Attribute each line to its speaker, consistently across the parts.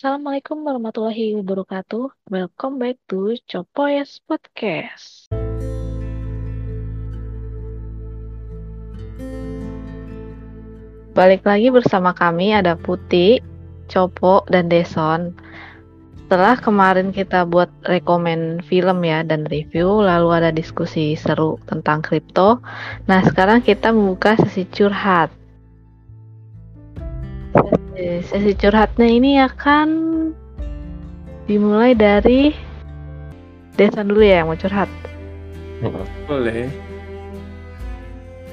Speaker 1: Assalamualaikum warahmatullahi wabarakatuh. Welcome back to Copoyes Podcast. Balik lagi bersama kami ada Putih, Copo, dan Deson. Setelah kemarin kita buat rekomen film ya dan review, lalu ada diskusi seru tentang kripto. Nah sekarang kita membuka sesi curhat. Sesi, sesi curhatnya ini akan dimulai dari Deson dulu ya yang mau curhat.
Speaker 2: Boleh.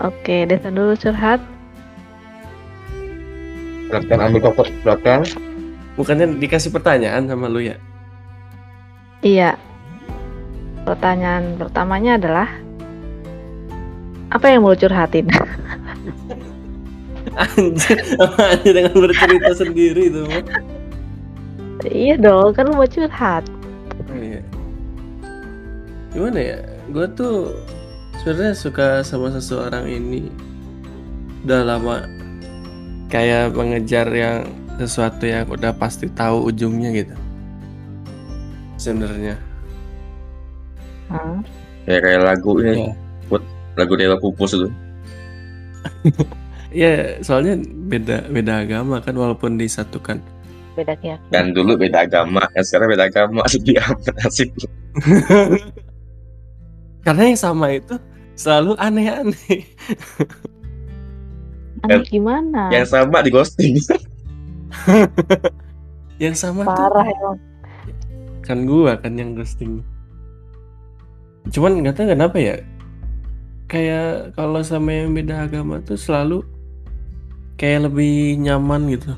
Speaker 1: Oke, Deson dulu curhat.
Speaker 3: Silakan ambil pokok belakang.
Speaker 2: Bukannya dikasih pertanyaan sama lu ya?
Speaker 1: Iya. Pertanyaan pertamanya adalah apa yang mau curhatin?
Speaker 2: Anjir, aja dengan bercerita sendiri itu
Speaker 1: iya dong, kan lu mau curhat.
Speaker 2: Oh, iya. Gimana ya? Gue tuh sebenarnya suka sama seseorang ini udah lama kayak mengejar yang sesuatu yang udah pasti tahu ujungnya gitu. Sebenarnya.
Speaker 1: Hmm.
Speaker 3: Ya kayak lagu ini,
Speaker 2: Ya.
Speaker 3: buat lagu Dewa Pupus itu.
Speaker 2: Ya, soalnya beda beda agama kan walaupun disatukan.
Speaker 1: Beda keyakinan.
Speaker 3: Kan dulu beda agama, kan sekarang beda agama. Sedih amat nasib. lu.
Speaker 2: Karena yang sama itu selalu aneh-aneh.
Speaker 1: Aneh gimana?
Speaker 3: Yang sama di ghosting.
Speaker 2: Yang sama tuh
Speaker 1: Parah emang.
Speaker 2: kan gua kan yang ghosting cuman nggak tahu kenapa ya kayak kalau sama yang beda agama tuh selalu kayak lebih nyaman gitu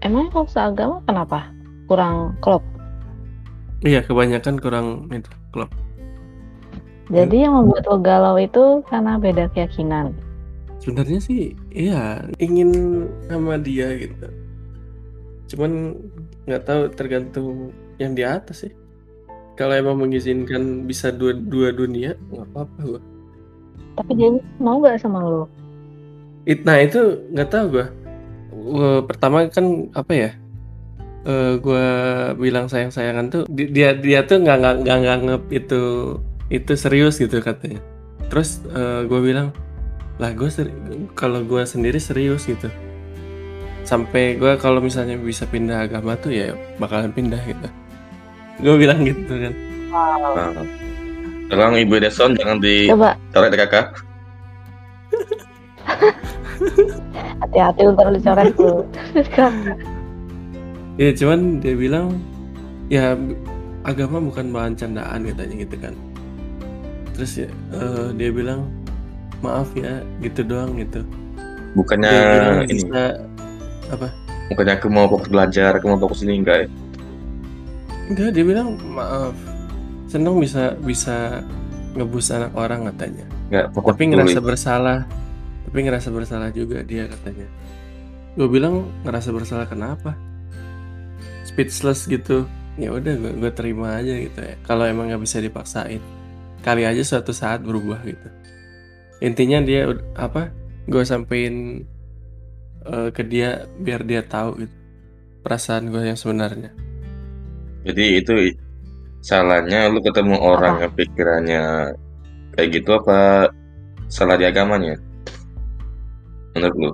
Speaker 1: Emang kalau seagama kenapa? Kurang klop.
Speaker 2: iya kebanyakan kurang itu klop
Speaker 1: Jadi yang membuat lo galau itu karena beda keyakinan.
Speaker 2: sebenarnya sih iya ingin sama dia gitu cuman nggak tahu tergantung yang di atas sih kalau emang mengizinkan bisa dua dua dunia nggak apa-apa gua
Speaker 1: Tapi dia mau gak sama lo?
Speaker 2: It, nah itu nggak tahu gua. Gua pertama kan apa ya? Eh gua bilang sayang sayangan tuh di- dia dia tuh nggak nggak nggak nganggep itu itu serius gitu katanya. Terus eh, gua bilang lah gue kalau gua sendiri serius gitu. Sampai gua kalau misalnya bisa pindah agama tuh ya bakalan pindah gitu. Gue bilang gitu kan.
Speaker 3: Nah. Tolong Ibu Deson jangan
Speaker 1: Coba
Speaker 3: ditarik dari kakak.
Speaker 1: Hati-hati ntar dicoret tuh.
Speaker 2: Ya cuman dia bilang ya agama bukan bahan candaan katanya gitu kan. Terus ya eh, dia bilang maaf ya gitu doang gitu.
Speaker 3: Bukannya
Speaker 2: Dia bilang
Speaker 3: ini,
Speaker 2: bisa apa?
Speaker 3: bukannya aku mau fokus belajar, aku mau fokus ini enggak ya?
Speaker 2: Enggak dia bilang maaf. Seneng bisa bisa ngebus anak orang katanya.
Speaker 3: Enggak
Speaker 2: Tapi ngerasa bersalah. Tapi ngerasa bersalah juga dia katanya. Gue bilang ngerasa bersalah kenapa? Speechless gitu. Ya udah gue, gue terima aja gitu ya. Kalau emang nggak bisa dipaksain, kali aja suatu saat berubah gitu. Intinya dia apa? Gue sampein eh, ke dia biar dia tahu gitu perasaan gue yang sebenarnya.
Speaker 3: Jadi itu salahnya lu ketemu orang yang pikirannya kayak gitu apa salah di agamanya? Menurut lu?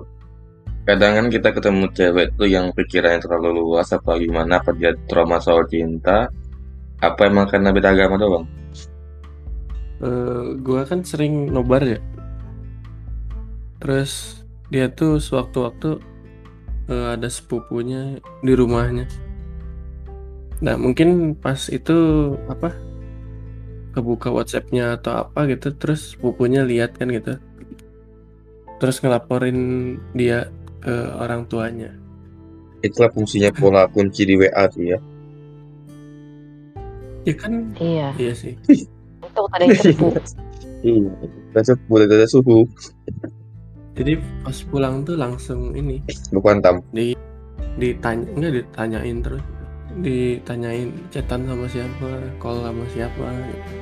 Speaker 3: Kadang kan kita ketemu cewek tuh yang pikirannya terlalu luas apa gimana apa dia trauma soal cinta apa emang karena beda agama doang?
Speaker 2: eh gue kan sering nobar ya. Terus dia tuh sewaktu-waktu eh, ada sepupunya di rumahnya. Nah mungkin pas itu apa kebuka WhatsAppnya atau apa gitu, terus sepupunya lihat kan gitu, terus ngelaporin dia ke orang tuanya.
Speaker 3: Itulah fungsinya pola kunci di WA tuh ya.
Speaker 2: Ya kan,
Speaker 1: Iya.
Speaker 2: iya sih.
Speaker 1: Itu tadi cepu.
Speaker 3: Iya, kita sebut ada suhu,
Speaker 2: Jadi pas pulang tuh langsung ini
Speaker 3: lu kuantam.
Speaker 2: di ditanya enggak ditanyain terus ditanyain chatan sama siapa call sama siapa gitu.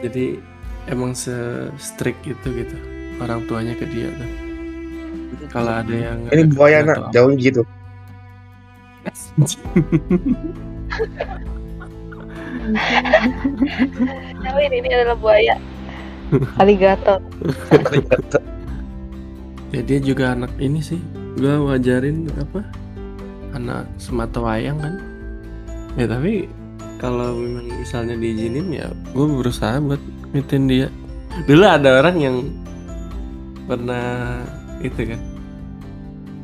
Speaker 2: jadi emang se strict itu gitu orang tuanya ke dia tuh kalau ada yang
Speaker 3: Ini buaya nak, jauh gitu.
Speaker 1: Tapi ini adalah buaya. Aligator.
Speaker 2: ya dia juga anak ini sih gue wajarin apa anak semata wayang kan ya tapi kalau memang misalnya diizinin ya gue berusaha buat ngitin dia. Dulu ada orang yang pernah itu kan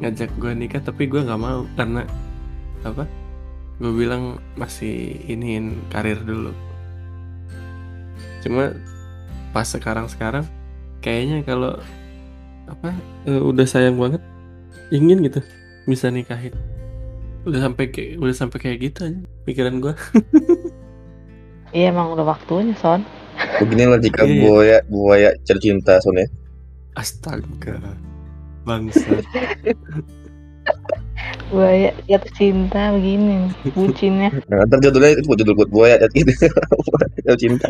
Speaker 2: ngajak gue nikah tapi gue nggak mau karena apa? Gue bilang masih iniin karir dulu. Cuma pas sekarang sekarang kayaknya kalau apa eh, udah sayang banget ingin gitu bisa nikahin udah sampai kayak udah sampai kayak gitu aja pikiran gue
Speaker 1: Iya emang udah waktunya son.
Speaker 3: Beginilah jika
Speaker 2: Iya.
Speaker 3: buaya buaya tercinta Son ya.
Speaker 2: astaga bangsa
Speaker 1: Buaya jatuh cinta begini bucinnya.
Speaker 3: Nah, ntar judulnya itu buat judul buat buaya gitu. Jatuh cinta.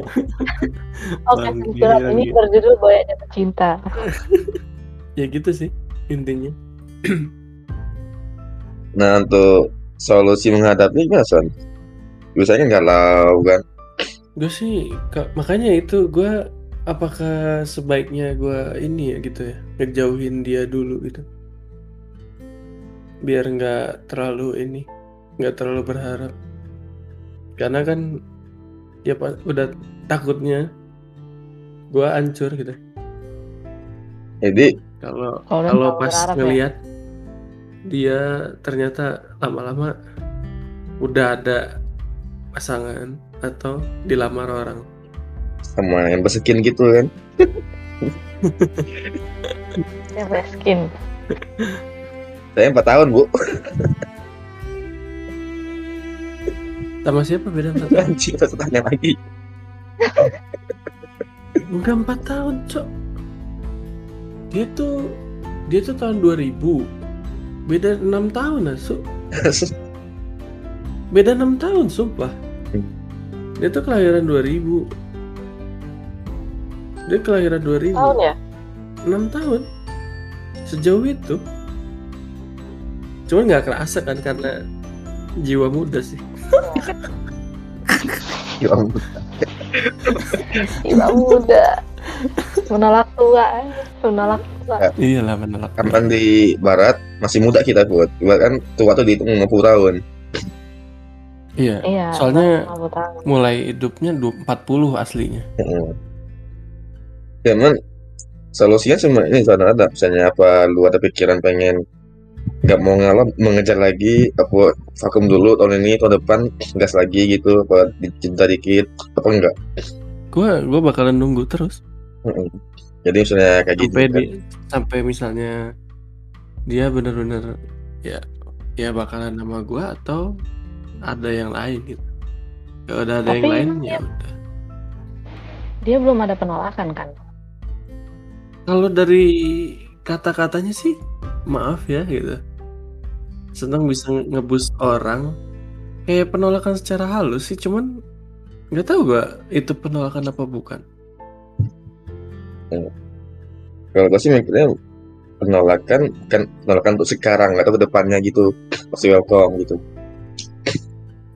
Speaker 1: Oke,
Speaker 2: gila,
Speaker 1: ini
Speaker 2: gila.
Speaker 1: berjudul Buaya Jatuh Cinta.
Speaker 2: ya gitu sih intinya
Speaker 3: Nah untuk solusi menghadapi gimana Son? Biasanya kan galau kan.
Speaker 2: gue sih ka- makanya itu gue apakah sebaiknya gue ini ya gitu ya ngejauhin dia dulu gitu biar nggak terlalu ini nggak terlalu berharap karena kan ya udah takutnya gue hancur gitu
Speaker 3: Jadi
Speaker 2: kalau
Speaker 1: Kalau
Speaker 2: pas
Speaker 1: ya.
Speaker 2: Dia ternyata lama-lama udah ada pasangan atau dilamar orang
Speaker 3: sama yang berskin gitu kan.
Speaker 1: Ya skin.
Speaker 3: Saya 4 tahun bu.
Speaker 2: sama siapa beda empat tahun
Speaker 3: saya tanya lagi.
Speaker 2: udah empat tahun cok dia tuh dia tuh tahun 2000 beda enam tahun asu beda enam tahun sumpah
Speaker 3: Hmm.
Speaker 2: dia tuh kelahiran 2000 dia kelahiran 2000
Speaker 1: Tahun ya?
Speaker 2: 6 tahun sejauh itu cuman nggak kerasa kan karena jiwa muda sih
Speaker 3: Ya ampun.
Speaker 1: Iba muda. Menolak tua. Menolak tua.
Speaker 2: iyalah menolak
Speaker 3: Kapan di barat masih muda kita buat. Kan tua tuh dihitung 50 tahun.
Speaker 2: iya
Speaker 1: Iya.
Speaker 2: soalnya
Speaker 1: aku
Speaker 2: mulai hidupnya du- 40 aslinya
Speaker 3: Heeh. Cuman solusinya cuma ini sana ada misalnya apa lu ada pikiran pengen nggak mau ngalah mengejar lagi apa vakum dulu tahun ini tahun depan gas lagi gitu apa dicinta dikit apa enggak
Speaker 2: gue gue bakalan nunggu terus
Speaker 3: Heeh. jadi misalnya kayak gitu
Speaker 2: sampai
Speaker 3: kan.
Speaker 2: di sampai misalnya dia bener-bener ya ya bakalan nama gue atau ada yang lain gitu kalau udah ada yang
Speaker 1: Tapi
Speaker 2: lain
Speaker 1: emang
Speaker 2: ya udah
Speaker 1: Dia belum ada penolakan kan?
Speaker 2: kalau dari kata-katanya sih maaf ya gitu senang bisa ngebus orang kayak penolakan secara halus sih cuman nggak tahu gak itu penolakan apa bukan
Speaker 3: kalau gue sih mikirnya penolakan kan penolakan untuk sekarang nggak tahu ke depannya gitu. Pasti welcome gitu.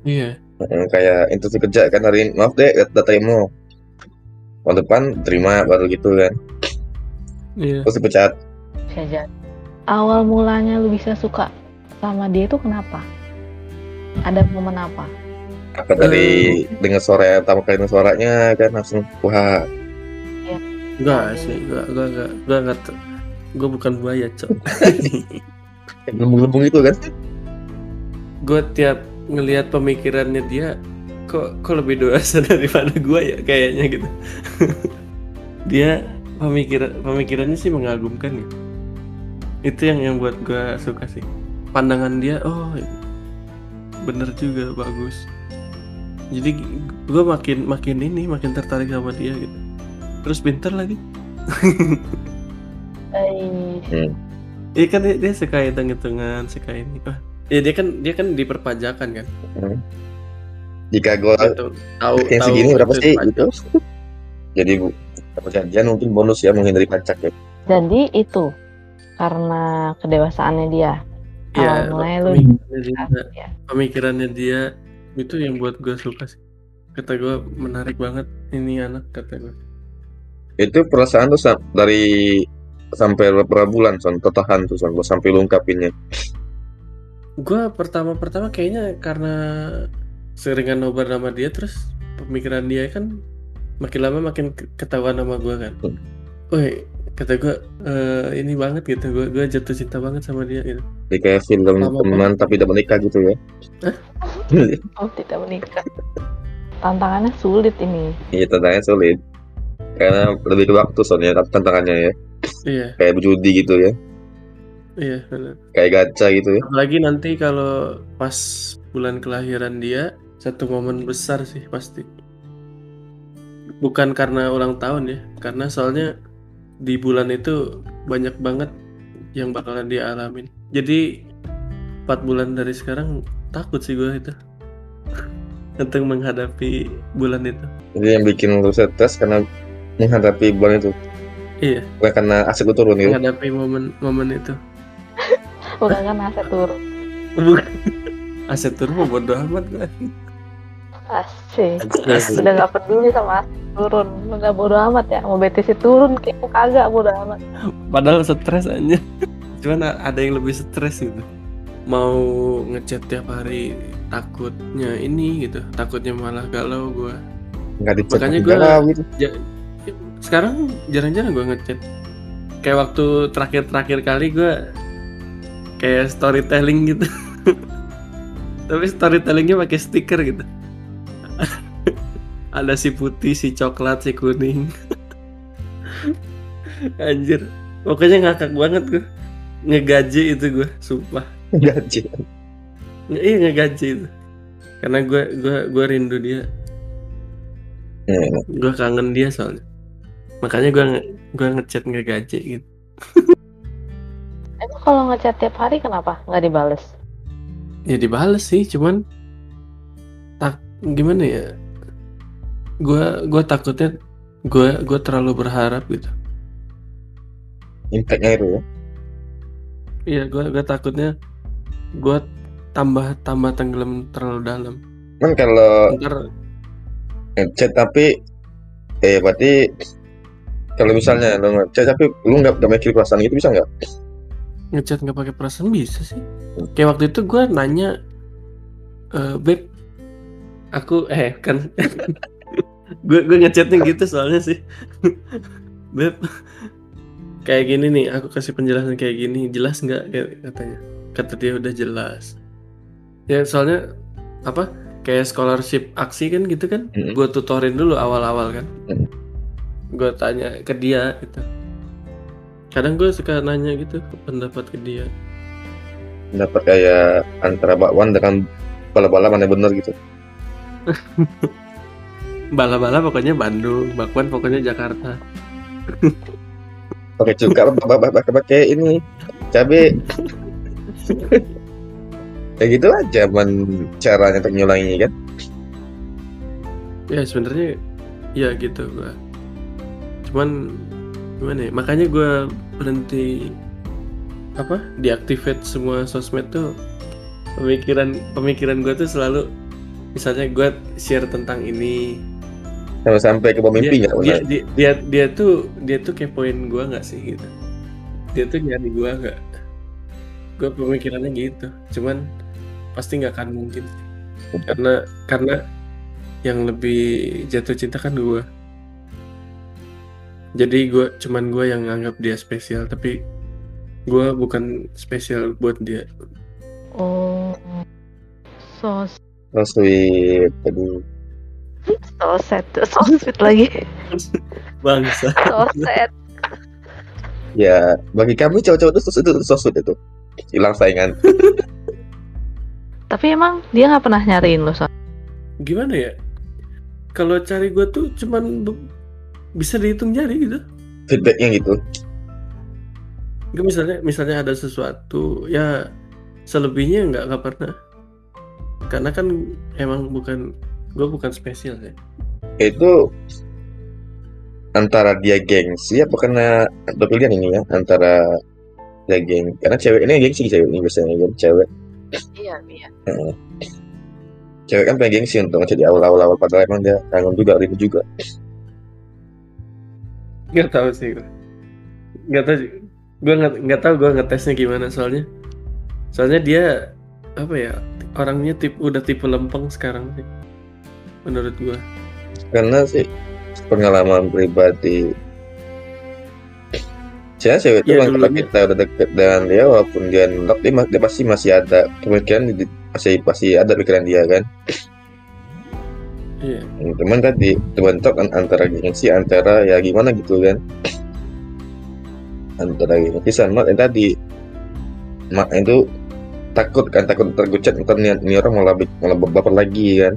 Speaker 2: Iya.
Speaker 3: Heeh, kayak interview kerja kan hari ini. Maaf deh data terima tahun depan terima baru gitu kan.
Speaker 2: Iya.
Speaker 3: Terus dipecat.
Speaker 1: Bisa jadi. Awal mulanya lu bisa suka sama dia itu kenapa? Ada momen apa?
Speaker 3: apa dari dengar suara pertama kali dengar suaranya kan langsung wah
Speaker 2: enggak sih enggak enggak enggak enggak enggak gue bukan buaya cok.
Speaker 3: Lembung-lembung itu kan?
Speaker 2: Gue tiap ngelihat pemikirannya dia kok kok lebih dewasa daripada gue ya kayaknya gitu. Dia pemikiran pemikirannya sih mengagumkan ya. Itu yang yang buat gue suka sih. Pandangan dia oh bener juga bagus. Jadi gue makin makin ini makin tertarik sama dia gitu terus pinter lagi.
Speaker 1: Eh,
Speaker 2: Iya kan dia, dia suka hitung-hitungan suka ini Wah, ya dia kan dia kan di perpajakan kan
Speaker 3: jika gue
Speaker 2: gitu tahu
Speaker 3: yang
Speaker 2: tahu
Speaker 3: segini berapa
Speaker 2: itu
Speaker 3: sih? gitu jadi bu perjanjian mungkin bonus ya menghindari pajak ya.
Speaker 1: Jadi itu. Karena kedewasaannya dia.
Speaker 2: ya
Speaker 1: lu
Speaker 2: pemikirannya dia,
Speaker 1: ya.
Speaker 2: pemikirannya dia itu yang buat gue suka sih. Kata gue menarik banget ini anak kata gue
Speaker 3: Itu perasaan tuh dari sampai berapa bulan son tertahan tuh son sampai lu ungkapinnya.
Speaker 2: gue pertama-pertama kayaknya karena seringan nobar nama dia terus pemikiran dia kan makin lama makin ke- ketahuan sama gue kan
Speaker 3: Hmm.
Speaker 2: Woi kata gue "Eh, ini banget gitu gue gue jatuh cinta banget sama dia gitu
Speaker 3: Jadi kayak film
Speaker 2: Lama
Speaker 3: teman tapi tidak menikah gitu ya.
Speaker 1: Oh tidak menikah. Tantangannya sulit ini.
Speaker 3: Iya tantangannya sulit. Karena lebih ke waktu soalnya tantangannya ya.
Speaker 2: iya
Speaker 3: Kayak berjudi gitu ya.
Speaker 2: iya benar
Speaker 3: Kayak gacha gitu ya.
Speaker 2: apalagi nanti kalau pas bulan kelahiran dia satu momen besar sih pasti bukan karena ulang tahun ya karena soalnya di bulan itu banyak banget yang bakalan dia alamin jadi empat bulan dari sekarang takut sih gue itu untuk menghadapi bulan itu
Speaker 3: Jadi yang bikin lu stres karena menghadapi bulan itu.
Speaker 2: iya
Speaker 3: Bukan karena aset lu turun gitu.
Speaker 2: menghadapi momen momen itu
Speaker 1: Bukan kan aset turun.
Speaker 2: bukan aset turun mau bodo amat gue
Speaker 1: Asik.
Speaker 2: Asik.
Speaker 1: Udah gak peduli sama aset turun. Udah bodo amat ya. Mau BTC turun kayak kagak bodo amat.
Speaker 2: padahal stres aja cuman ada yang lebih stres gitu mau ngechat tiap hari takutnya ini gitu takutnya malah galau gua
Speaker 3: Enggak dicek
Speaker 2: Makanya
Speaker 3: galau gitu.
Speaker 2: Sekarang jarang-jarang gua ngechat. Kayak waktu terakhir-terakhir kali gua kayak storytelling gitu. Tapi storytellingnya pakai stiker gitu. Ada si putih si coklat si kuning. Anjir. Pokoknya ngakak banget gua. Ngegaji itu gua sumpah.
Speaker 3: Gaji.
Speaker 2: Nge- iya ngegaji itu. Karena gua gua gua rindu dia.
Speaker 3: Hmm.
Speaker 2: gua kangen dia soalnya makanya gua nge gua ngechat ngegaji gitu.
Speaker 1: Emang kalau ngechat tiap hari kenapa? Nggak dibales?
Speaker 2: ya dibales sih cuman tak gimana ya? Gua gua takutnya gua gua terlalu berharap gitu.
Speaker 3: Impactnya itu ya.
Speaker 2: iya gua gua takutnya gua tambah tambah tenggelam terlalu dalam.
Speaker 3: Kan kalau
Speaker 2: ntar
Speaker 3: ngechat tapi eh berarti kalau misalnya lu ngechat tapi lu nggak nggak mikir perasaan gitu bisa nggak?
Speaker 2: ngechat nggak pakai perasaan bisa sih kayak waktu itu gua nanya eh beb aku eh kan gue gue ngechatnya gitu soalnya sih beb kayak gini nih aku kasih penjelasan kayak gini jelas nggak katanya kata dia udah jelas ya soalnya apa kayak scholarship aksi kan gitu kan
Speaker 3: Mm.
Speaker 2: gue tutorin dulu awal-awal kan
Speaker 3: Mm.
Speaker 2: Gue tanya ke dia gitu kadang gue suka nanya gitu pendapat ke dia
Speaker 3: Dapat kayak antara bakwan dengan bala-bala mana bener gitu.
Speaker 2: bala-bala pokoknya Bandung bakwan pokoknya Jakarta
Speaker 3: Pakai cuka, pakai pakai ini cabe. Kayak gitu aja man caranya untuk nyulanginya kan.
Speaker 2: ya sebenarnya ya gitu gua cuman gimana ya makanya gua berhenti apa deactivate semua sosmed tuh pemikiran pemikiran gua tuh selalu misalnya gua share tentang ini.
Speaker 3: Sampai sampai ke bawah
Speaker 2: dia, dia, dia dia dia tuh dia tuh kepoin gua nggak sih gitu. Dia tuh nyari gua nggak. Gua pemikirannya gitu. Cuman pasti nggak akan mungkin. Karena karena yang lebih jatuh cinta kan gua jadi gua cuman gua yang nganggap dia spesial tapi gua bukan spesial buat dia
Speaker 1: Oh, so
Speaker 3: Oh, sweet. Aduh.
Speaker 1: so sad, so sweet lagi,
Speaker 2: bangsa
Speaker 1: so sad.
Speaker 3: Ya, bagi kami cowok-cowok itu itu, itu sosmed itu. Hilang saingan.
Speaker 1: Tapi emang dia nggak pernah nyariin lo so.
Speaker 2: gimana ya kalau cari gua tuh cuman bisa dihitung jari gitu.
Speaker 3: Feedbacknya gitu.
Speaker 2: Nggak, misalnya misalnya ada sesuatu ya selebihnya nggak nggak pernah. Karena kan emang bukan gue bukan spesial ya.
Speaker 3: Itu antara dia gengsi apa karena ada pilihan ini ya antara ya geng karena cewek ini gengsi cewek ini biasanya kan cewek.
Speaker 1: Iya, iya.
Speaker 3: cewek kan pengen gengsi untuk ngechat di awal-awal awal padahal emang dia kangen juga rindu juga
Speaker 2: Nggak tahu sih gue. Nggak tahu. Gue nggak nggak tahu gue ngetesnya gimana soalnya. Soalnya dia apa ya orangnya tip udah tipe lempeng sekarang sih. Menurut gue.
Speaker 3: karena sih pengalaman pribadi saya cewek itu
Speaker 2: Iya,
Speaker 3: kalau kita udah deket dengan dia walaupun dia nolak dia, dia pasti masih ada di- pasti pasti ada pikiran dia kan
Speaker 2: Iya.
Speaker 3: cuman kan di terbentuk kan antara gengsi antara ya gimana gitu kan antara gengsi sama yang tadi mak itu takut kan takut tergucat ntar nih, nih orang malah malah baper lagi kan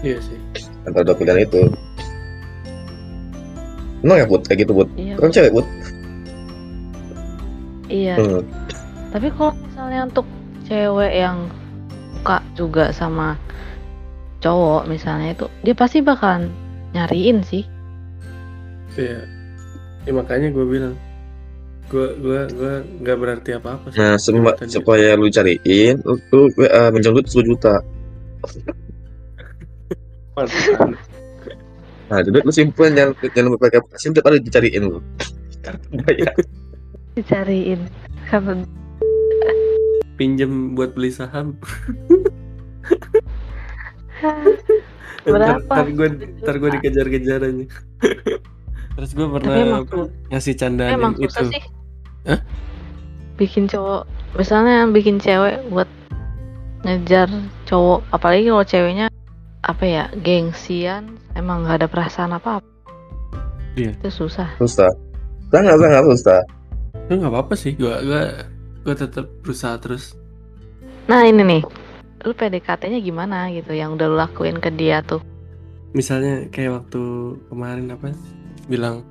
Speaker 2: Iya sih.
Speaker 3: antara dua pilihan itu emang ya put kayak gitu put
Speaker 1: Iya.
Speaker 3: kan cewek put
Speaker 1: Iya.
Speaker 3: Hmm.
Speaker 1: Tapi kalau misalnya untuk cewek yang suka juga sama cowok misalnya itu, dia pasti bakalan nyariin sih.
Speaker 2: Iya. Ya, makanya gue bilang gue gue gue nggak berarti apa apa sih.
Speaker 3: Nah,
Speaker 2: Tadi.
Speaker 3: supaya lu cariin, lu, lu WA minjem duit 10 juta. Nah, duit lu simpen, jangan, jangan pakai aplikasi, udah dicariin lu.
Speaker 1: Dicariin. Karena
Speaker 2: Pinjem buat beli saham.
Speaker 1: Berapa?
Speaker 2: Ntar, gue ntar gue dikejar-kejar aja. Terus gue pernah ngasih candaan
Speaker 1: emang susah
Speaker 2: itu.
Speaker 1: sih.
Speaker 2: Hah?
Speaker 1: Bikin cowok, misalnya yang bikin cewek buat ngejar cowok, apalagi kalau ceweknya apa ya, gengsian, emang nggak ada perasaan apa-apa.
Speaker 2: Iya.
Speaker 1: Itu susah.
Speaker 3: Susah. Sangat, sangat susah.
Speaker 2: Itu nggak apa-apa sih. Gue gue gue tetap berusaha terus.
Speaker 1: Nah ini nih, lu PDKT-nya gimana gitu, yang udah lu lakuin ke dia tuh?
Speaker 2: Misalnya kayak waktu kemarin apa bilang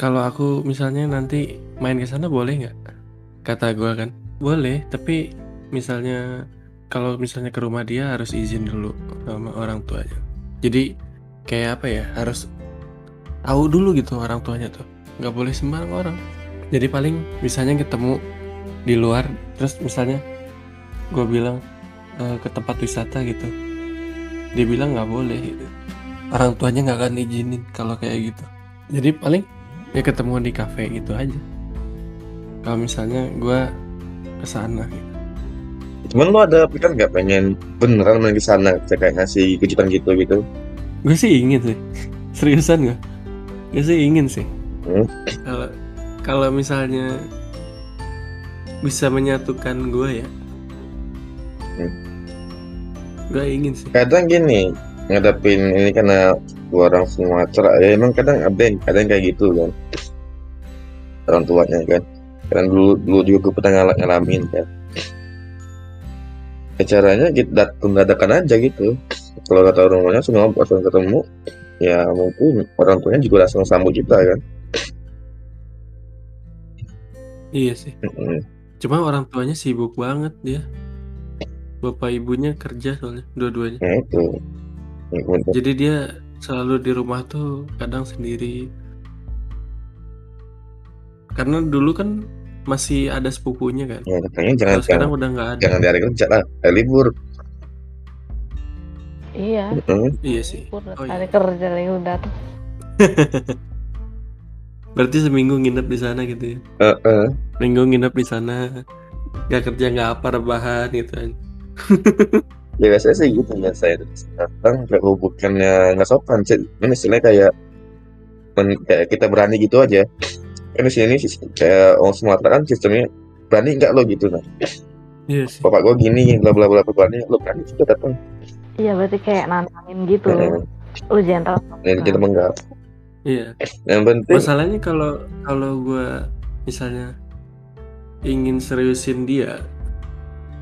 Speaker 2: kalau aku misalnya nanti main ke sana boleh nggak? Kata gue kan boleh, tapi misalnya kalau misalnya ke rumah dia harus izin dulu sama orang tuanya. Jadi kayak apa ya harus tahu dulu gitu orang tuanya tuh nggak boleh sembarang orang. Jadi paling misalnya ketemu di luar terus misalnya gue bilang eh, ke tempat wisata gitu dia bilang nggak boleh gitu orang tuanya nggak akan izinin kalau kayak gitu jadi paling ya ketemu di kafe gitu aja kalau misalnya gue ke sana gitu.
Speaker 3: Cuman lu ada pikiran nggak pengen beneran main ke sana, kayak ngasih kejutan gitu gitu.
Speaker 2: gue sih ingin sih seriusan gue gue sih ingin sih
Speaker 3: Hmm.
Speaker 2: kalau kalau misalnya bisa menyatukan gue ya
Speaker 3: Hmm.
Speaker 2: Gue ingin sih
Speaker 3: Kadang gini, ngadepin ini karena gua orang Sumatera, ya emang kadang ada yang, ada yang kayak gitu kan. Orang tuanya kan. Karena dulu dulu juga gue pernah ngal- ngalamin kan. Ya, caranya kita dadakan aja gitu. Kalau kata orang tuanya ngobrol, langsung ketemu, ya mungkin orang tuanya juga langsung sambut kita kan.
Speaker 2: iya sih
Speaker 3: Mm-mm.
Speaker 2: cuma orang tuanya sibuk banget dia bapak ibunya kerja soalnya dua-duanya
Speaker 3: Nah itu. Ya,
Speaker 2: Jadi dia selalu di rumah tuh kadang sendiri. Karena dulu kan masih ada sepupunya kan.
Speaker 3: ya, katanya jangan
Speaker 2: Kalau sekarang
Speaker 3: jangan,
Speaker 2: udah nggak ada.
Speaker 3: jangan di hari kerja lah, hari libur.
Speaker 1: Iya.
Speaker 3: Mm-mm.
Speaker 2: Iya sih.
Speaker 1: libur,
Speaker 2: Oh, iya.
Speaker 1: hari kerja lagi udah tuh.
Speaker 2: Berarti seminggu nginep di sana gitu ya.
Speaker 3: Eh, eh.
Speaker 2: Minggu nginep di sana. Gak kerja nggak apa rebahan gitu kan.
Speaker 3: Ya biasanya sih gitu biasanya datang kayak bukannya nggak sopan sih. Ini istilahnya kayak men- kayak kita berani gitu aja. Kan di sini sih kayak orang Sumatera kan sistemnya berani nggak lo gitu nah.
Speaker 2: Iya sih.
Speaker 3: Bapak gue gini bla bla bla bla, berani lo berani juga datang.
Speaker 1: Iya berarti kayak nantangin gitu.
Speaker 3: Heeh.
Speaker 1: Lu gentle.
Speaker 3: Nah, kita enggak.
Speaker 2: Iya.
Speaker 3: Yang penting
Speaker 2: Masalahnya kalau kalau gue misalnya ingin seriusin dia,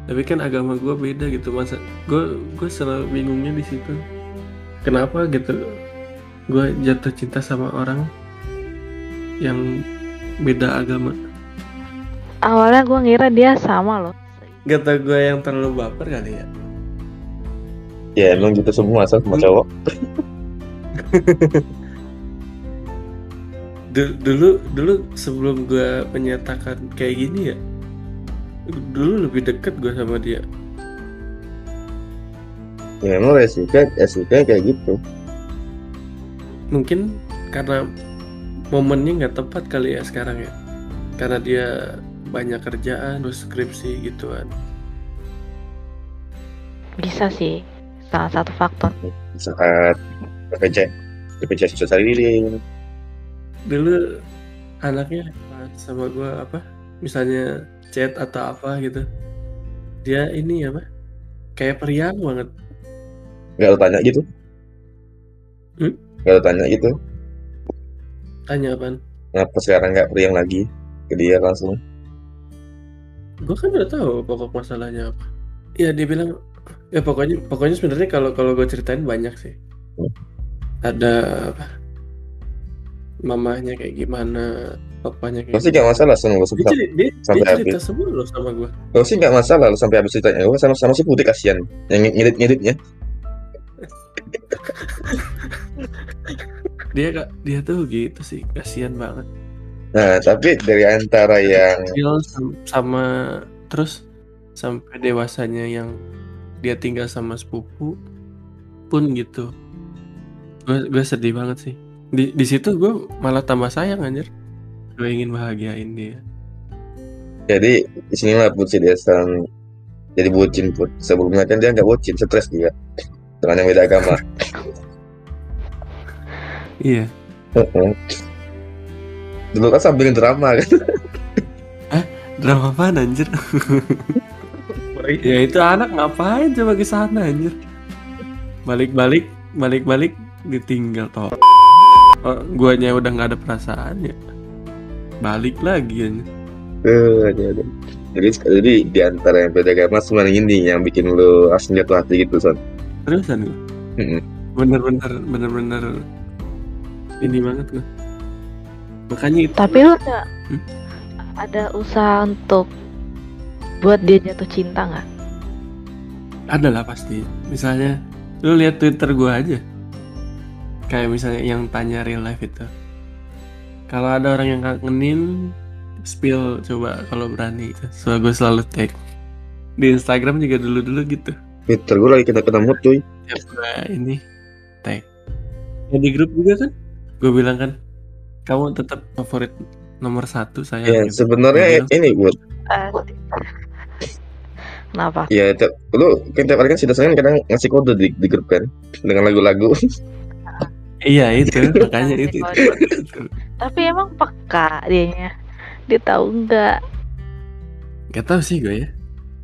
Speaker 2: tapi kan agama gue beda gitu masa gue gue selalu bingungnya di situ. Kenapa gitu? Gue jatuh cinta sama orang yang beda agama.
Speaker 1: Awalnya gue ngira dia sama loh.
Speaker 2: Gak tau gue yang terlalu baper kali ya.
Speaker 3: ya emang gitu semua asal semua cowok.
Speaker 2: Du- dulu dulu sebelum gue menyatakan kayak gini ya dulu lebih deket gue sama dia.
Speaker 3: Ya memang resiko resiko kayak gitu.
Speaker 2: Mungkin karena momennya nggak tepat kali ya sekarang ya. Karena dia banyak kerjaan terus skripsi gitu kan.
Speaker 1: Bisa sih. Salah satu faktor.
Speaker 3: saat BPJS BPJS susah cari
Speaker 2: dulu anaknya sama gue apa misalnya chat atau apa gitu. Dia ini apa? Kayak periang banget.
Speaker 3: Nggak lo tanya gitu?
Speaker 2: Hmm?
Speaker 3: nggak lo tanya gitu?
Speaker 2: Tanya apaan?
Speaker 3: Kenapa sekarang nggak priang lagi ke dia langsung?
Speaker 2: Gue kan udah tahu pokok masalahnya apa. Ya dia bilang ya pokoknya pokoknya sebenarnya kalau kalau gue ceritain banyak sih.
Speaker 3: Hmm.
Speaker 2: ada apa? Mamahnya kayak gimana papanya
Speaker 3: lo
Speaker 2: kayak
Speaker 3: sih nggak masalah sama lo
Speaker 2: dia, ceri- dia,
Speaker 3: sampai
Speaker 2: dia cerita
Speaker 3: habis.
Speaker 2: semua loh sama gue
Speaker 3: lo sih nggak masalah lo sampai habis ceritanya. Gue sama sama si putih kasihan yang ngedit ngeditnya
Speaker 2: dia kak dia tuh gitu sih kasihan banget.
Speaker 3: Nah tapi dari antara yang
Speaker 2: kecil sam- sama terus sampai dewasanya yang dia tinggal sama sepupu pun gitu. Gue gue sedih banget sih. Di di situ gue malah tambah sayang anjir gue ingin bahagiain dia.
Speaker 3: Jadi di sini lah putih dia sekarang jadi bucin put. Sebelumnya kan dia nggak bucin stres dia. Dengan yang beda agama.
Speaker 2: Iya.
Speaker 3: Dulu kan sambil drama kan?
Speaker 2: Drama apa anjir? Ya itu anak ngapain coba ke sana anjir? Balik-balik balik-balik ditinggal toh. Oh, guanya udah nggak ada perasaan ya balik lagi anjir.
Speaker 3: Eh, jadi, jadi jadi di antara yang beda agama cuma ini yang bikin lu langsung jatuh hati gitu son.
Speaker 2: Terusan gue bener-bener bener-bener ini banget gue makanya itu
Speaker 1: Tapi lu ada
Speaker 2: Hmm?
Speaker 1: ada usaha untuk buat dia jatuh cinta nggak?
Speaker 2: ada lah pasti. Misalnya lu lihat twitter gue aja. Kayak misalnya yang tanya real life itu kalau ada orang yang kangenin spill. Coba kalau berani. So gue selalu tag. Di Instagram juga dulu-dulu gitu.
Speaker 3: Twitter gue lagi kita ketemu cuy.
Speaker 2: Tiap gue ini tag. Ya di grup juga kan? Gue bilang kan kamu tetap favorit nomor satu saya
Speaker 3: ya
Speaker 2: gitu.
Speaker 3: sebenarnya
Speaker 2: bilang,
Speaker 3: ini buat
Speaker 1: Asik. Kenapa?
Speaker 3: ya tiap, lu kan tiap hari kan Dasan kan kadang ngasih kode di, di grup kan dengan lagu-lagu.
Speaker 2: Iya itu. Makanya itu, itu.
Speaker 1: Tapi emang peka dianya. Dia tahu nggak?
Speaker 2: Gak tau sih gue ya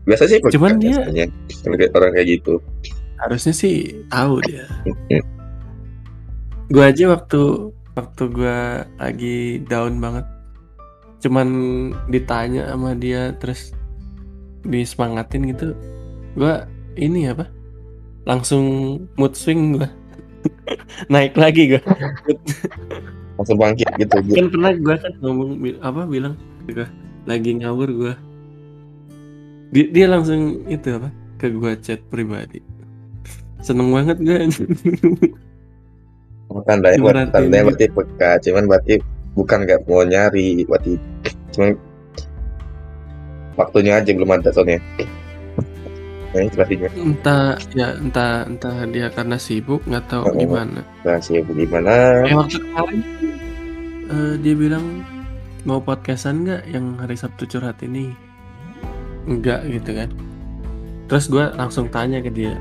Speaker 3: biasa sih
Speaker 2: Cuman
Speaker 3: peka
Speaker 2: dia-
Speaker 3: biasanya. Kalau kayak orang kayak gitu
Speaker 2: harusnya sih tahu dia gue aja waktu waktu gue lagi down banget cuman ditanya sama dia terus disemangatin gitu gue ini apa langsung mood swing gue naik lagi gue
Speaker 3: langsung bangkit gitu
Speaker 2: kan pernah gue kan ngomong apa bilang gue lagi ngawur gue dia, dia langsung itu apa ke gue chat pribadi. Seneng banget gue
Speaker 3: tandanya buat
Speaker 2: Berarti
Speaker 3: tandanya
Speaker 2: ini-
Speaker 3: berarti peka cuman berarti bukan nggak mau nyari berarti cuman waktunya aja belum ada soalnya pastinya
Speaker 2: entah ya entah entah dia karena sibuk nggak tahu
Speaker 3: Oh.
Speaker 2: gimana.
Speaker 3: Nah sih gimana
Speaker 2: eh waktu kemarin eh, dia bilang mau podcastan nggak yang hari Sabtu curhat ini? Enggak gitu kan. Terus gue langsung tanya ke dia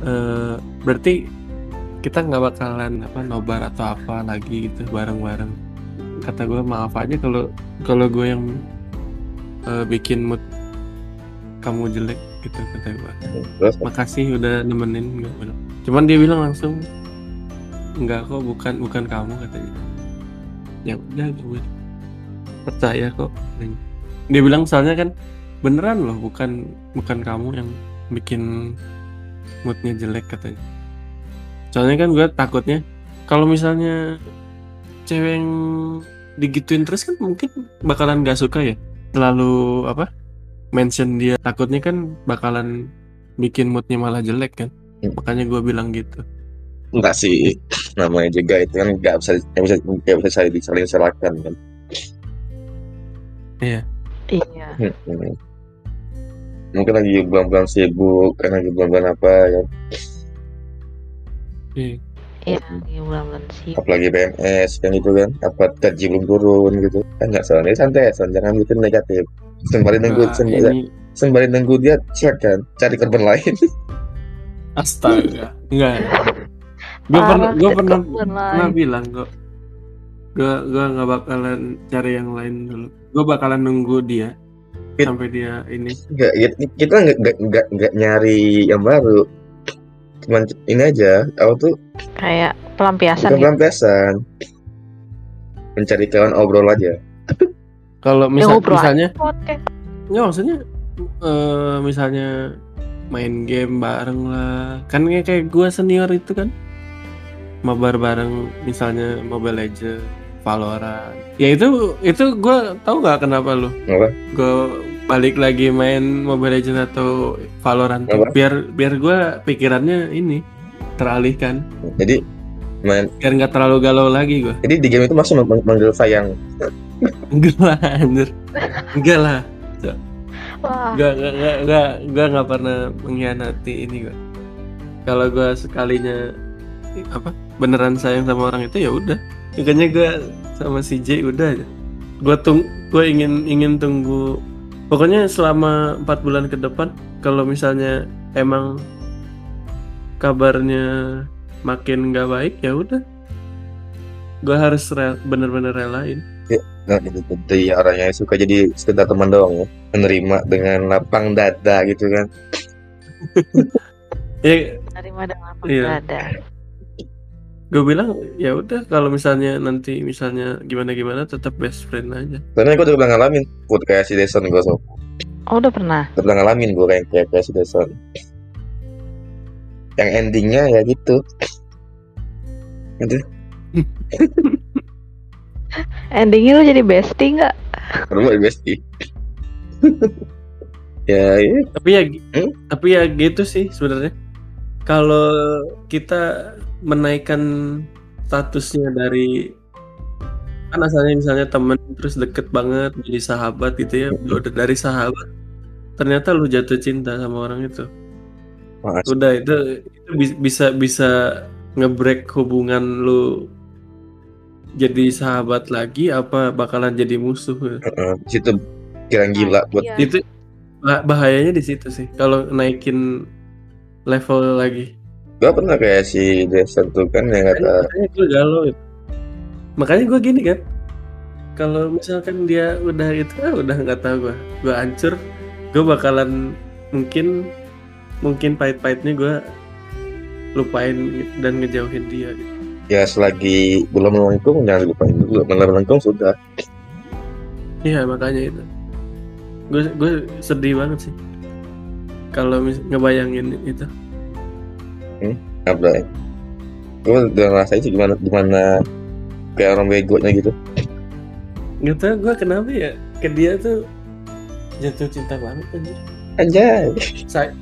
Speaker 2: eh berarti kita nggak bakalan apa nobar atau apa lagi gitu bareng-bareng? Kata gue maaf aja kalau kalau gue yang eh, bikin mood kamu jelek gitu kata gue
Speaker 3: terus?
Speaker 2: Makasih udah nemenin nggak bilang cuman dia bilang langsung enggak kok bukan bukan kamu katanya ya udah gue percaya kok. Dia bilang soalnya kan beneran loh bukan bukan kamu yang bikin moodnya jelek katanya soalnya kan gue takutnya kalau misalnya cewek yang digituin terus kan mungkin bakalan gak suka ya? Terlalu apa mention dia takutnya kan bakalan bikin moodnya malah jelek kan
Speaker 3: Hmm.
Speaker 2: makanya gue bilang gitu
Speaker 3: enggak sih namanya juga itu kan nggak bisa nggak bisa nggak bisa saling saling salahkan kan
Speaker 1: Iya.
Speaker 3: Hmm. mungkin lagi bulan-bulan sibuk kan lagi bulan-bulan apa kan
Speaker 2: Iya.
Speaker 1: Iya, lagi bulan-bulan sih.
Speaker 3: apalagi PNS kan gitu kan apa gaji belum turun gitu kan nggak salah ini santai Son. jangan bikin negatif sembari nunggu
Speaker 2: Nah,
Speaker 3: sembari,
Speaker 2: ini
Speaker 3: sembari nunggu dia cek kan cari korban lain
Speaker 2: astaga. Enggak. Gue
Speaker 1: Parah,
Speaker 2: pernah gue pernah pernah bilang kok. Gue gue nggak bakalan cari yang lain dulu. Gue bakalan nunggu dia
Speaker 3: It-
Speaker 2: sampai dia ini.
Speaker 3: nggak kita- kita nggak nggak nggak nyari yang baru cuman ini aja apa tuh
Speaker 1: Kayak pelampiasan
Speaker 3: bukan
Speaker 1: gitu.
Speaker 3: pelampiasan mencari kawan obrol aja
Speaker 2: Kalau
Speaker 1: Ya,
Speaker 2: misal,
Speaker 1: aja.
Speaker 2: misalnya. Ya maksudnya eh misalnya main game bareng lah. Kan kayak kayak gue senior itu kan. Mabar bareng misalnya Mobile Legends, Valorant. Ya itu itu gue tahu nggak kenapa lu? Gue balik lagi main Mobile Legends atau Valorant tuh.
Speaker 3: Apa?
Speaker 2: biar biar gue pikirannya ini teralihkan
Speaker 3: jadi main
Speaker 2: biar nggak terlalu galau lagi gue
Speaker 3: jadi di game itu masuk mang- manggil sayang
Speaker 2: enggak lah anjir enggak lah
Speaker 1: Wah,
Speaker 2: Gak, gak, gak, gak, gak, gak pernah mengkhianati ini gue. Kalau gue sekalinya apa beneran sayang sama orang itu ya udah. Makanya gue sama si J udah aja. Gue tung, gue ingin ingin tunggu. Pokoknya selama empat bulan ke depan, kalau misalnya emang kabarnya makin gak baik ya udah. Gue harus re- bener-bener relain.
Speaker 3: Nah itu jadi orangnya suka jadi sekedar teman doang ya. Menerima dengan lapang dada gitu kan.
Speaker 2: Ya
Speaker 1: terima dengan lapang
Speaker 2: Iya.
Speaker 1: dada.
Speaker 2: gue bilang ya udah kalau misalnya nanti misalnya gimana gimana tetap best friend aja.
Speaker 3: Karena gue udah pernah ngalamin kayak si Deson gue so
Speaker 1: Oh, udah pernah.
Speaker 3: udah pernah ngalamin gue kayak kayak, si Deson. Yang endingnya ya gitu
Speaker 1: Endingnya lu jadi bestie nggak?
Speaker 3: baru mau bestie? Ya ya
Speaker 2: tapi ya
Speaker 3: Hmm?
Speaker 2: tapi ya gitu sih sebenarnya. Kalau kita menaikkan statusnya dari kan asalnya misalnya temen terus deket banget jadi sahabat gitu ya udah dari sahabat ternyata lu jatuh cinta sama orang itu.
Speaker 3: Mas,
Speaker 2: udah itu itu bis- bisa bisa ngebreak hubungan lu jadi sahabat lagi apa bakalan jadi musuh
Speaker 3: uh, di situ kira gila buat
Speaker 1: Iya.
Speaker 2: itu bah- bahayanya di situ sih kalau naikin level lagi
Speaker 3: gue pernah kayak si Deson tuh kan yang kata
Speaker 2: makanya gue galau itu. makanya gue gini kan kalau misalkan dia udah itu ah udah nggak tahu gue gue hancur gue bakalan mungkin mungkin pahit-pahitnya gue lupain dan ngejauhin dia gitu.
Speaker 3: Ya selagi belum melengkung jangan lupain dulu. Melengkung sudah.
Speaker 2: Iya makanya itu. Gue gue sedih banget sih. Kalau mis- ngebayangin itu.
Speaker 3: Apa? Ya gue udah ngerasain sih gimana gimana kayak orang begonya gitu.
Speaker 2: Nggak tahu gue kenapa ya ke dia tuh jatuh cinta banget anjir.
Speaker 3: Anjay.
Speaker 2: Say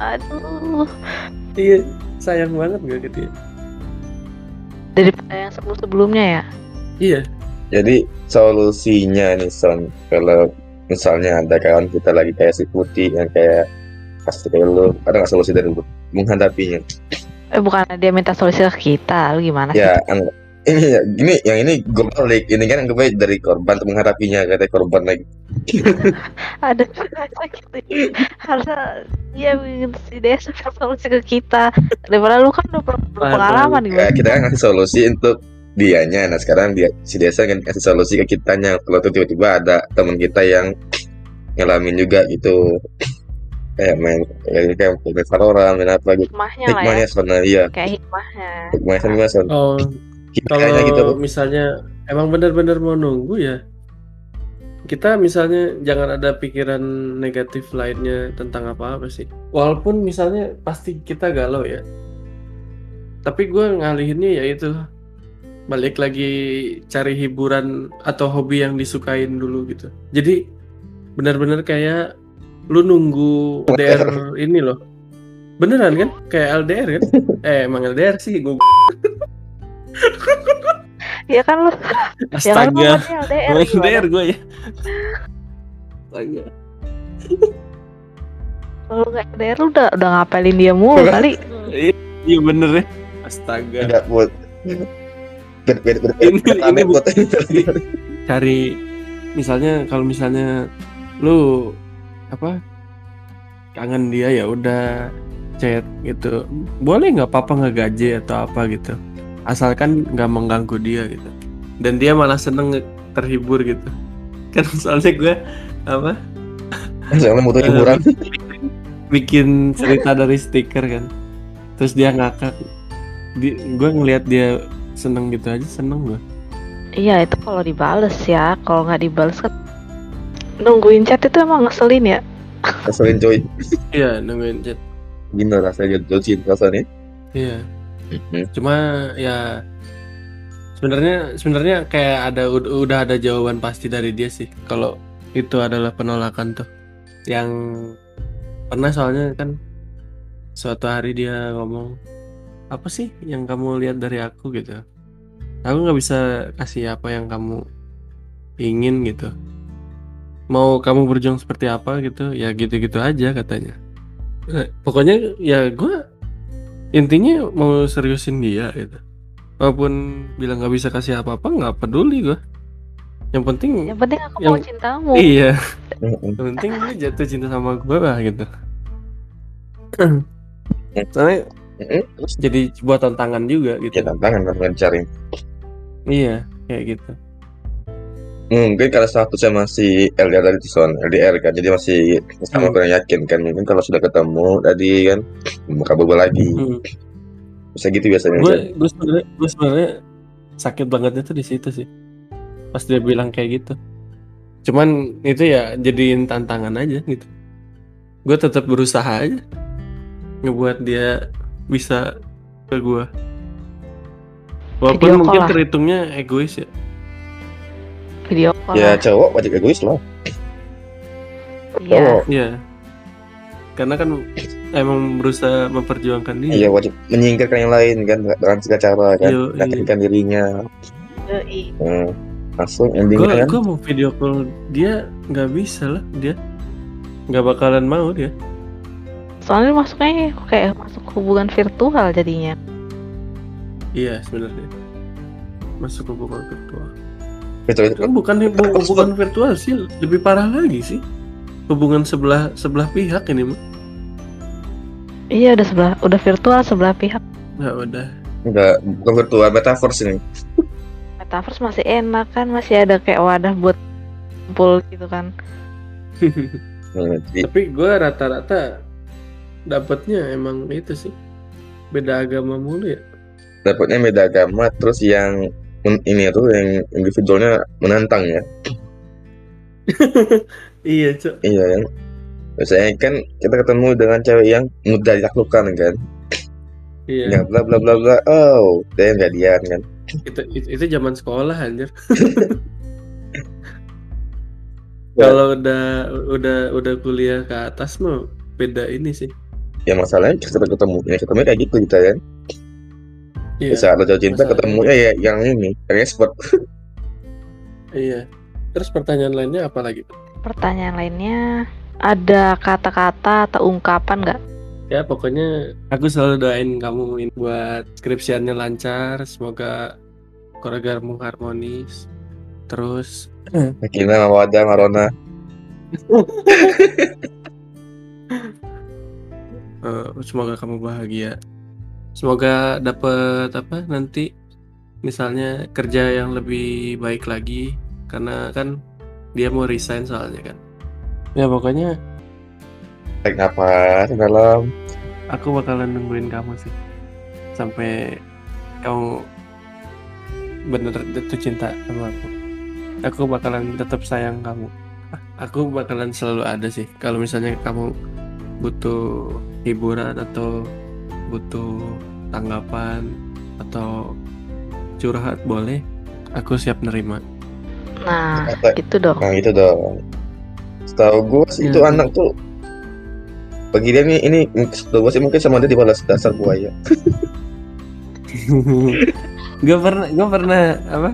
Speaker 1: Aduh,
Speaker 2: iya sayang banget gue ke dia
Speaker 1: daripada yang sebelum-sebelumnya ya.
Speaker 2: iya
Speaker 3: jadi solusinya nih Son kalau misalnya ada kawan kita lagi kayak si putih yang kayak pasti kayak lu ada nggak solusi dari lu menghadapinya
Speaker 1: Eh bukan dia minta solusi ke kita, lu gimana sih?
Speaker 3: ya ang- ini ya gini yang ini gue balik ini kan gue dari korban untuk menghadapinya kata korban lagi.
Speaker 1: Ada sakit. Harusnya dia bikin si Desa solusi ke kita. Daripada lu kan udah
Speaker 3: ya,
Speaker 1: gitu.
Speaker 3: kita kan ngasih solusi untuk dianya. Nah sekarang dia si desa kan kasih solusi ke kitanya. Kalau tuh tiba-tiba ada teman kita yang ngalamin juga gitu. Kayak main kayak kayak main Valorant main apa gitu.
Speaker 1: Hikmahnya lah ya.
Speaker 3: hikmahnya sebenarnya iya.
Speaker 1: Kayak hikmahnya.
Speaker 3: hikmahnya kan
Speaker 2: oh
Speaker 3: hikmahnya
Speaker 2: kalau
Speaker 3: gitu.
Speaker 2: misalnya emang benar-benar mau nunggu ya kita misalnya jangan ada pikiran negatif lainnya tentang apa-apa sih. Walaupun misalnya pasti kita galau ya. Tapi gue ngalihinnya ya itu balik lagi cari hiburan atau hobi yang disukain dulu gitu. Jadi benar-benar kayak lu nunggu DR ini loh. Beneran kan? Kayak LDR kan? Eh emang LDR sih gue
Speaker 1: Ya kan lu? Ya kan lu
Speaker 2: astaga.
Speaker 1: LDR
Speaker 2: gue ya. Astaga.
Speaker 1: Kalau nggak LDR lu udah udah ngapelin dia mulu kali.
Speaker 2: iya bener ya. Astaga.
Speaker 3: Enggak buat beda beda beda
Speaker 2: Ini- ini
Speaker 3: buat
Speaker 2: cari misalnya kalau misalnya lu apa kangen dia ya udah chat gitu. Boleh nggak papa ngegaje atau apa gitu asalkan nggak mengganggu dia gitu dan dia malah seneng terhibur gitu kan soalnya gue apa
Speaker 3: Soalnya butuh hiburan.
Speaker 2: bikin cerita dari stiker kan terus dia ngakak di gue ngelihat dia seneng gitu aja seneng gue
Speaker 1: Iya itu kalau dibales ya. Kalau nggak dibales kan nungguin chat itu emang ngeselin ya.
Speaker 3: Keselin coy.
Speaker 2: iya nungguin chat
Speaker 3: Gimana rasanya cinta rasanya?
Speaker 2: iya
Speaker 3: Mhm.
Speaker 2: cuma ya sebenarnya sebenarnya kayak ada ud- udah ada jawaban pasti dari dia sih. Kalau itu adalah penolakan tuh. Yang pernah soalnya kan suatu hari dia ngomong apa sih yang kamu lihat dari aku? gitu. Aku nggak bisa kasih apa yang kamu ingin gitu. Mau kamu berjuang seperti apa? gitu. Ya gitu-gitu aja katanya. Eh, pokoknya ya gue intinya mau seriusin dia gitu. Walaupun bilang nggak bisa kasih apa-apa nggak peduli gue yang penting
Speaker 1: Yang penting aku
Speaker 2: Yang-
Speaker 1: mau cintamu.
Speaker 2: iya. Yang penting lu jatuh cinta sama gue lah gitu. Soalnya terus jadi sebuah tantangan juga gitu.
Speaker 3: Ya tantangan kan mencari.
Speaker 2: iya kayak gitu
Speaker 3: Mungkin karena statusnya masih LDR dari Tison, LDR kan, jadi masih sama
Speaker 2: Hmm.
Speaker 3: kurang yakin kan. Mungkin kalau sudah ketemu tadi kan, bakal berubah lagi.
Speaker 2: Hmm.
Speaker 3: Bisa gitu biasanya.
Speaker 2: gue gue sebenarnya gue sebenarnya sakit bangetnya tuh di situ sih pas dia bilang kayak gitu cuman itu ya jadiin tantangan aja gitu gue tetap berusaha aja ngebuat dia bisa ke gue walaupun
Speaker 1: Video
Speaker 2: mungkin
Speaker 1: lah.
Speaker 2: terhitungnya egois ya
Speaker 1: Video call.
Speaker 3: Ya cowok wajib egois lah.
Speaker 1: Iya.
Speaker 2: Iya karena kan emang berusaha memperjuangkan dia
Speaker 3: Iya wajib menyingkirkan yang lain kan dengan segala cara kan,
Speaker 2: Iya, iya.
Speaker 3: meyakinkan dirinya.
Speaker 1: Yoi.
Speaker 3: Hmm. Langsung endingnya kan.
Speaker 2: gue mau video call dia nggak bisa lah dia nggak bakalan mau dia
Speaker 1: Soalnya masuknya kayak masuk hubungan virtual jadinya.
Speaker 2: iya sebenarnya masuk hubungan virtual
Speaker 3: Itu itu.
Speaker 2: Kan bukan bu- hubungan virtual sih, lebih parah lagi sih. Hubungan sebelah sebelah pihak ini mah.
Speaker 1: Iya udah sebelah udah virtual sebelah pihak.
Speaker 2: Nggak udah.
Speaker 3: Enggak, bukan virtual, metaverse ini.
Speaker 1: Metaverse masih enak kan masih ada kayak wadah buat kumpul gitu kan.
Speaker 3: Jadi
Speaker 2: Tapi gue rata-rata dapatnya emang itu sih beda agama mulu ya.
Speaker 3: dapatnya beda agama, terus yang ini tuh yang individualnya menantang ya.
Speaker 2: Iya cok.
Speaker 3: Iya kan. Biasanya kan kita ketemu dengan cewek yang mudah ditaklukkan kan.
Speaker 2: Iya.
Speaker 3: Yang bla bla bla bla. Oh, dia yang jadian kan.
Speaker 2: Itu, itu itu zaman sekolah anjir.
Speaker 3: Ya.
Speaker 2: Kalau udah udah udah kuliah ke atas mah beda ini sih.
Speaker 3: Ya masalahnya kita ketemu, ya ketemu kayak gitu kita kan.
Speaker 2: Iya.
Speaker 3: Di saat lo jatuh cinta
Speaker 2: Masalahnya-
Speaker 3: ketemunya ya yang ini, yang expert.
Speaker 2: Iya. Terus pertanyaan lainnya apa lagi?
Speaker 1: Pertanyaan lainnya ada kata-kata atau ungkapan nggak?
Speaker 2: Ya pokoknya aku selalu doain kamu ini buat skripsiannya lancar, semoga keluargamu harmonis. Terus
Speaker 3: Makina, Mawada, Marona.
Speaker 2: eh, semoga kamu bahagia. Semoga dapet apa nanti misalnya kerja yang lebih baik lagi karena kan dia mau resign soalnya kan. Ya pokoknya
Speaker 3: Tarik napas dalam.
Speaker 2: aku bakalan nungguin kamu sih sampai kamu bener jatuh cinta sama aku aku bakalan tetap sayang kamu aku bakalan selalu ada sih kalau misalnya kamu butuh hiburan atau butuh tanggapan atau curhat boleh. Aku siap nerima.
Speaker 1: Nah,
Speaker 3: Kata-
Speaker 1: gitu dong.
Speaker 3: Nah itu dong. Setahu gue sih itu
Speaker 2: Ya.
Speaker 3: anak tuh bagi dia nih ini dua sih mungkin sama dia dibalas dasar buaya
Speaker 2: gue pernah gue pernah apa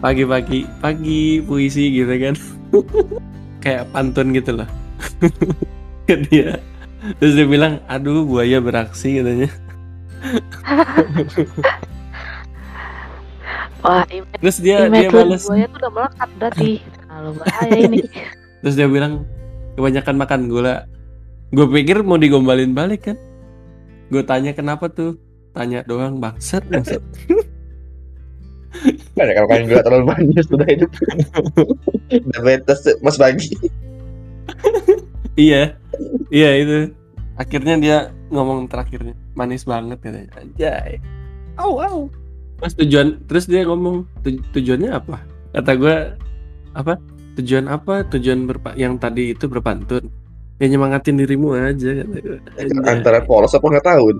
Speaker 2: pagi-pagi pagi puisi gitu kan. Kayak pantun gitu loh ke dia terus dia bilang aduh buaya beraksi katanya
Speaker 1: Wah,
Speaker 2: terus dia dia balas
Speaker 1: buaya tuh udah melekat berarti. Terlalu bahaya ini.
Speaker 2: terus dia bilang kebanyakan makan gula gue pikir mau digombalin balik kan gue tanya kenapa tuh tanya doang bangsat bangsat
Speaker 3: Kan kalau kalian gula terlalu banyak sudah hidup. Diabetes Mas Bagi.
Speaker 2: Iya. Iya itu. Akhirnya dia ngomong terakhirnya manis banget katanya anjay. Au au. Mas tujuan terus dia ngomong "Tu- tujuannya apa? Kata gue apa? Tujuan apa? Tujuan berpa yang tadi itu berpantun. Ya nyemangatin dirimu aja kata gue.
Speaker 3: Antara polos apa nggak tahu.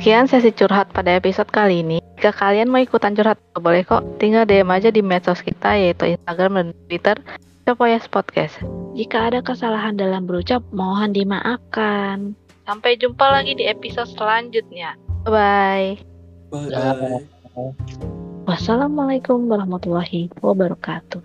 Speaker 1: Sekian sesi curhat pada episode kali ini. Jika kalian mau ikutan curhat, boleh kok. Tinggal DM aja di medsos kita yaitu Instagram dan Twitter Copoyas Podcast. Jika ada kesalahan dalam berucap, mohon dimaafkan. Sampai jumpa lagi di episode selanjutnya. Bye.
Speaker 2: Bye.
Speaker 1: Wassalamualaikum warahmatullahi wabarakatuh.